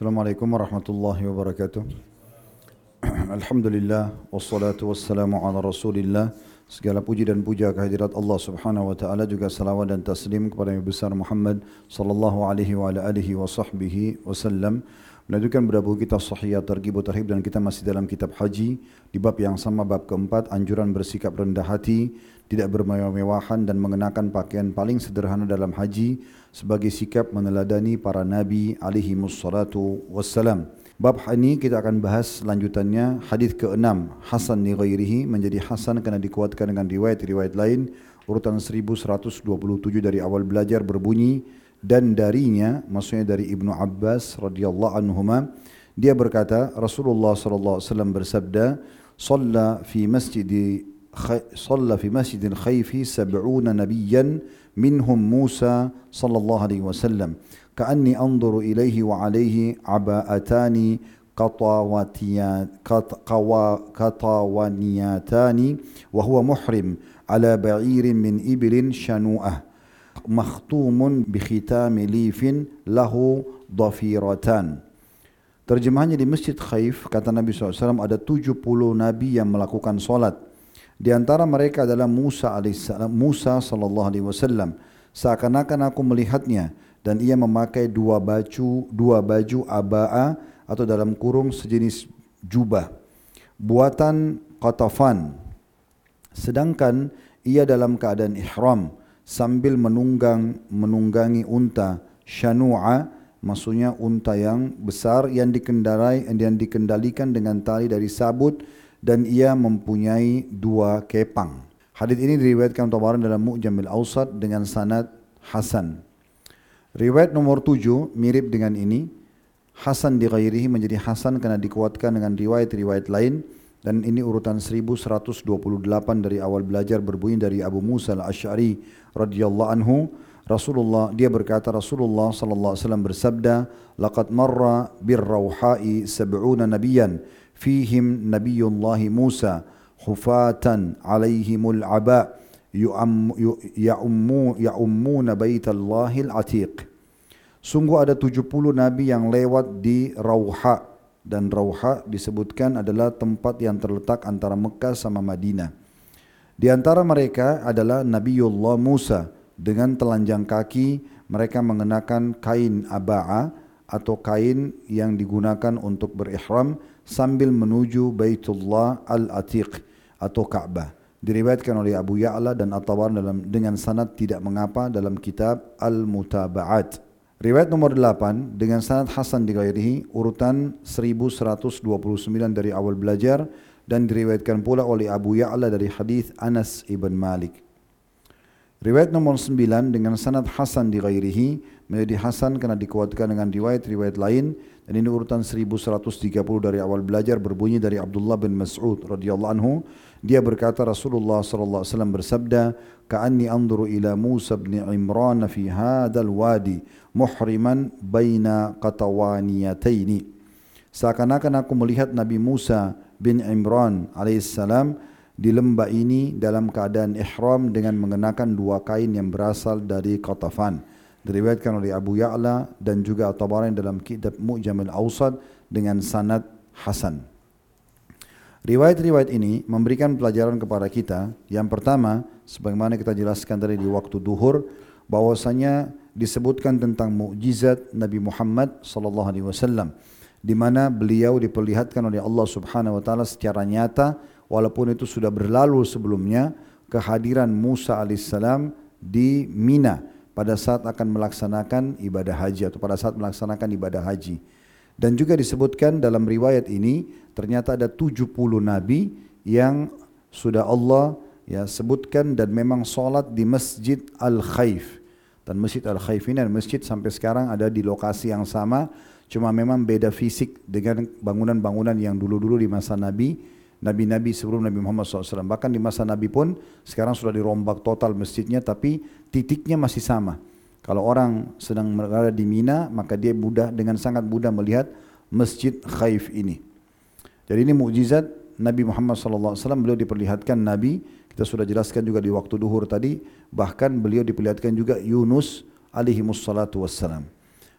Assalamualaikum warahmatullahi wabarakatuh. Alhamdulillah wassalatu wassalamu ala Rasulillah. Segala puji dan puja kehadirat Allah Subhanahu wa taala juga salawat dan taslim kepada Nabi besar Muhammad sallallahu alaihi wa alihi wa sahbihi wasallam. Melanjutkan berapa kita sahih targhib tarhib dan kita masih dalam kitab haji. Di bab yang sama bab keempat anjuran bersikap rendah hati, tidak bermewah-mewahan dan mengenakan pakaian paling sederhana dalam haji sebagai sikap meneladani para nabi alaihi wassalatu wassalam. Bab ini kita akan bahas lanjutannya. Hadis ke-6 Hasan ni ghairihi menjadi hasan kerana dikuatkan dengan riwayat-riwayat lain. Urutan 1127 dari awal belajar berbunyi dan darinya maksudnya dari Ibnu Abbas radhiyallahu anhuma dia berkata Rasulullah sallallahu alaihi wasallam bersabda shalla fi masjid shalla fi masjid khayfi 70 nabiyyan minhum Musa sallallahu alaihi wasallam ka'anni anzuru ilaihi wa alaihi aba'atani qatawatiyan wa huwa muhrim ala ba'irin min إبل shanu'ah مختوم بختام lifin lahu dhafiratan. Terjemahannya di Masjid Khaif, kata Nabi SAW, ada 70 Nabi yang melakukan solat. Di antara mereka adalah Musa AS, Musa SAW. Seakan-akan aku melihatnya dan ia memakai dua baju dua baju aba'a atau dalam kurung sejenis jubah. Buatan Qatafan. Sedangkan ia dalam keadaan ihram sambil menunggang menunggangi unta syanu'a maksudnya unta yang besar yang dikendarai yang dikendalikan dengan tali dari sabut dan ia mempunyai dua kepang. Hadis ini diriwayatkan Tabaran dalam Mu'jamil Awsat dengan sanad Hasan. Riwayat nomor tujuh mirip dengan ini. Hasan di ghairihi menjadi Hasan kerana dikuatkan dengan riwayat-riwayat lain. Dan ini urutan 1128 dari awal belajar berbunyi dari Abu Musa al-Ash'ari radhiyallahu anhu. Rasulullah dia berkata Rasulullah sallallahu alaihi wasallam bersabda laqad marra bir rauha'i sab'una nabiyyan fihim nabiyullah Musa hufatan alaihimul aba' ya'ummu ya'ummuna baitallahil atiq sungguh ada 70 nabi yang lewat di Rauha dan Rauha disebutkan adalah tempat yang terletak antara Mekah sama Madinah. Di antara mereka adalah Nabiullah Musa. Dengan telanjang kaki mereka mengenakan kain aba'a atau kain yang digunakan untuk berihram sambil menuju Baitullah Al-Atiq atau Ka'bah diriwayatkan oleh Abu Ya'la dan At-Tabar dalam dengan sanad tidak mengapa dalam kitab Al-Mutaba'at. Riwayat nomor 8 dengan sanad Hasan di ghairihi urutan 1129 dari awal belajar dan diriwayatkan pula oleh Abu Ya'la dari hadis Anas ibn Malik. Riwayat nomor 9 dengan sanad Hasan di ghairihi menjadi Hasan kerana dikuatkan dengan riwayat-riwayat lain dan ini urutan 1130 dari awal belajar berbunyi dari Abdullah bin Mas'ud radhiyallahu anhu dia berkata Rasulullah sallallahu alaihi wasallam bersabda, "Ka'anni anzuru ila Musa bin Imran fi hadzal wadi muhriman baina qatawaniyataini." Seakan-akan aku melihat Nabi Musa bin Imran alaihissalam di lembah ini dalam keadaan ihram dengan mengenakan dua kain yang berasal dari Qatafan. Diriwayatkan oleh Abu Ya'la dan juga At-Tabarani dalam kitab Mu'jamil Awsad dengan sanad Hasan. Riwayat-riwayat ini memberikan pelajaran kepada kita. Yang pertama, sebagaimana kita jelaskan tadi di waktu duhur, bahwasanya disebutkan tentang mukjizat Nabi Muhammad sallallahu alaihi wasallam di mana beliau diperlihatkan oleh Allah Subhanahu wa taala secara nyata walaupun itu sudah berlalu sebelumnya kehadiran Musa alaihissalam di Mina pada saat akan melaksanakan ibadah haji atau pada saat melaksanakan ibadah haji. Dan juga disebutkan dalam riwayat ini ternyata ada 70 nabi yang sudah Allah ya sebutkan dan memang solat di Masjid Al-Khaif. Dan Masjid Al-Khaif ini dan masjid sampai sekarang ada di lokasi yang sama cuma memang beda fisik dengan bangunan-bangunan yang dulu-dulu di masa Nabi Nabi-Nabi sebelum Nabi Muhammad SAW. Bahkan di masa Nabi pun sekarang sudah dirombak total masjidnya tapi titiknya masih sama. Kalau orang sedang berada di Mina, maka dia mudah dengan sangat mudah melihat masjid Khaif ini. Jadi ini mukjizat Nabi Muhammad wasallam beliau diperlihatkan nabi kita sudah jelaskan juga di waktu duhur tadi bahkan beliau diperlihatkan juga Yunus alaihi wassalatu wassalam.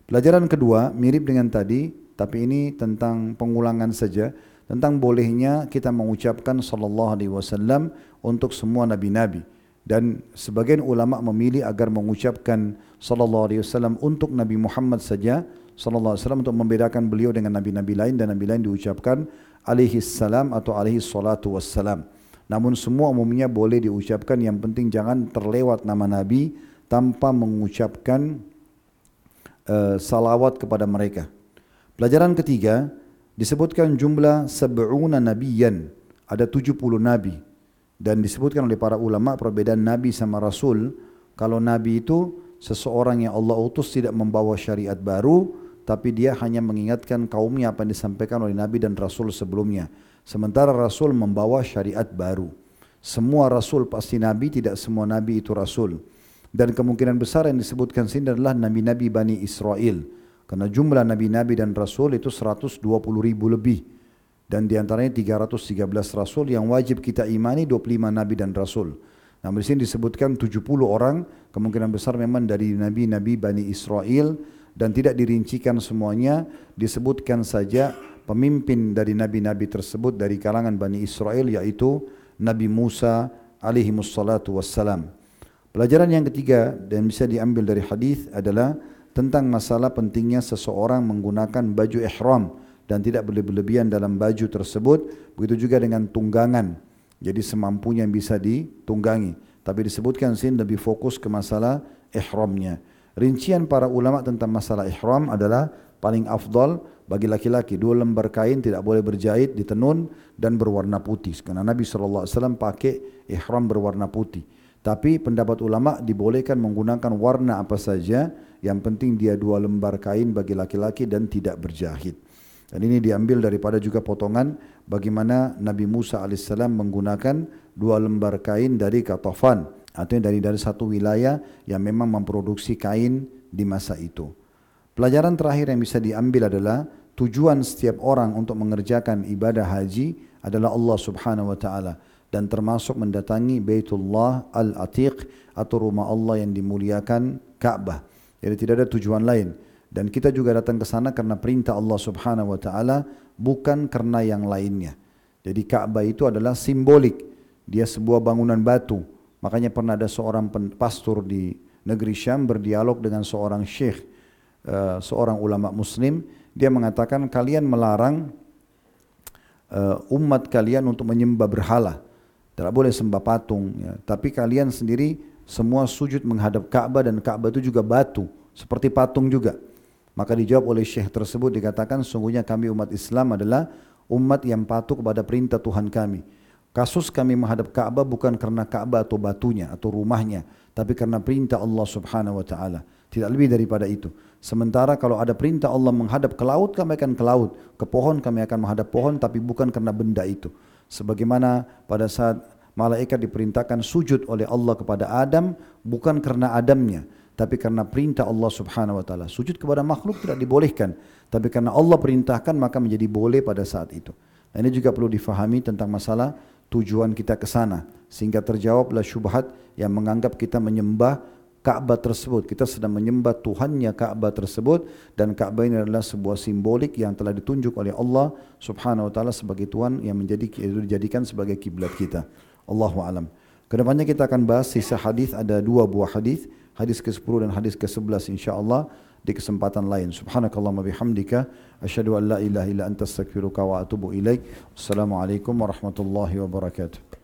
Pelajaran kedua mirip dengan tadi tapi ini tentang pengulangan saja tentang bolehnya kita mengucapkan sallallahu alaihi wasallam untuk semua nabi-nabi dan sebagian ulama memilih agar mengucapkan sallallahu alaihi wasallam untuk Nabi Muhammad saja sallallahu alaihi wasallam untuk membedakan beliau dengan nabi-nabi lain dan nabi lain diucapkan alaihi salam atau alaihi salatu wassalam. Namun semua umumnya boleh diucapkan yang penting jangan terlewat nama nabi tanpa mengucapkan uh, salawat kepada mereka. Pelajaran ketiga, disebutkan jumlah sab'una nabiyan ada 70 nabi. Dan disebutkan oleh para ulama perbedaan nabi sama rasul. Kalau nabi itu seseorang yang Allah utus tidak membawa syariat baru tapi dia hanya mengingatkan kaumnya apa yang disampaikan oleh nabi dan rasul sebelumnya. Sementara rasul membawa syariat baru. Semua rasul pasti nabi tidak semua nabi itu rasul. Dan kemungkinan besar yang disebutkan sini adalah nabi-nabi Bani Israel Karena jumlah Nabi-Nabi dan Rasul itu 120 ribu lebih. Dan di antaranya 313 Rasul yang wajib kita imani 25 Nabi dan Rasul. Namun di sini disebutkan 70 orang, kemungkinan besar memang dari Nabi-Nabi Bani Israel dan tidak dirincikan semuanya, disebutkan saja pemimpin dari Nabi-Nabi tersebut dari kalangan Bani Israel yaitu Nabi Musa alaihi wassalam. Pelajaran yang ketiga dan bisa diambil dari hadis adalah tentang masalah pentingnya seseorang menggunakan baju ihram dan tidak berlebihan dalam baju tersebut begitu juga dengan tunggangan. Jadi semampunya yang bisa ditunggangi. Tapi disebutkan sini lebih fokus ke masalah ihramnya. Rincian para ulama tentang masalah ihram adalah paling afdal bagi laki-laki. Dua lembar kain tidak boleh berjahit ditenun dan berwarna putih. Karena Nabi SAW pakai ihram berwarna putih tapi pendapat ulama dibolehkan menggunakan warna apa saja yang penting dia dua lembar kain bagi laki-laki dan tidak berjahit. Dan ini diambil daripada juga potongan bagaimana Nabi Musa AS menggunakan dua lembar kain dari katofan. Artinya dari dari satu wilayah yang memang memproduksi kain di masa itu. Pelajaran terakhir yang bisa diambil adalah tujuan setiap orang untuk mengerjakan ibadah haji adalah Allah Subhanahu wa taala dan termasuk mendatangi Baitullah Al-Atiq atau rumah Allah yang dimuliakan Ka'bah. Jadi tidak ada tujuan lain. Dan kita juga datang ke sana karena perintah Allah Subhanahu wa taala bukan karena yang lainnya. Jadi Ka'bah itu adalah simbolik. Dia sebuah bangunan batu. Makanya pernah ada seorang pastor di negeri Syam berdialog dengan seorang syekh, uh, seorang ulama muslim. Dia mengatakan kalian melarang uh, umat kalian untuk menyembah berhala. Tidak boleh sembah patung. Ya. Tapi kalian sendiri semua sujud menghadap Ka'bah dan Ka'bah itu juga batu seperti patung juga. Maka dijawab oleh syekh tersebut dikatakan sungguhnya kami umat Islam adalah umat yang patuh kepada perintah Tuhan kami. Kasus kami menghadap Ka'bah bukan karena Ka'bah atau batunya atau rumahnya, tapi karena perintah Allah Subhanahu wa taala. Tidak lebih daripada itu. Sementara kalau ada perintah Allah menghadap ke laut, kami akan ke laut. Ke pohon, kami akan menghadap pohon, tapi bukan karena benda itu. Sebagaimana pada saat malaikat diperintahkan sujud oleh Allah kepada Adam bukan karena Adamnya tapi karena perintah Allah Subhanahu wa taala. Sujud kepada makhluk tidak dibolehkan, tapi karena Allah perintahkan maka menjadi boleh pada saat itu. Nah, ini juga perlu difahami tentang masalah tujuan kita ke sana sehingga terjawablah syubhat yang menganggap kita menyembah Ka'bah tersebut. Kita sedang menyembah Tuhannya Ka'bah tersebut dan Ka'bah ini adalah sebuah simbolik yang telah ditunjuk oleh Allah Subhanahu wa taala sebagai Tuhan yang menjadi dijadikan sebagai kiblat kita. Allahu alam. Kedepannya kita akan bahas sisa hadis ada dua buah hadis, hadis ke-10 dan hadis ke-11 insyaallah di kesempatan lain. Subhanakallahumma bihamdika asyhadu an la ilaha illa anta astaghfiruka wa atubu ilaik. Assalamualaikum warahmatullahi wabarakatuh.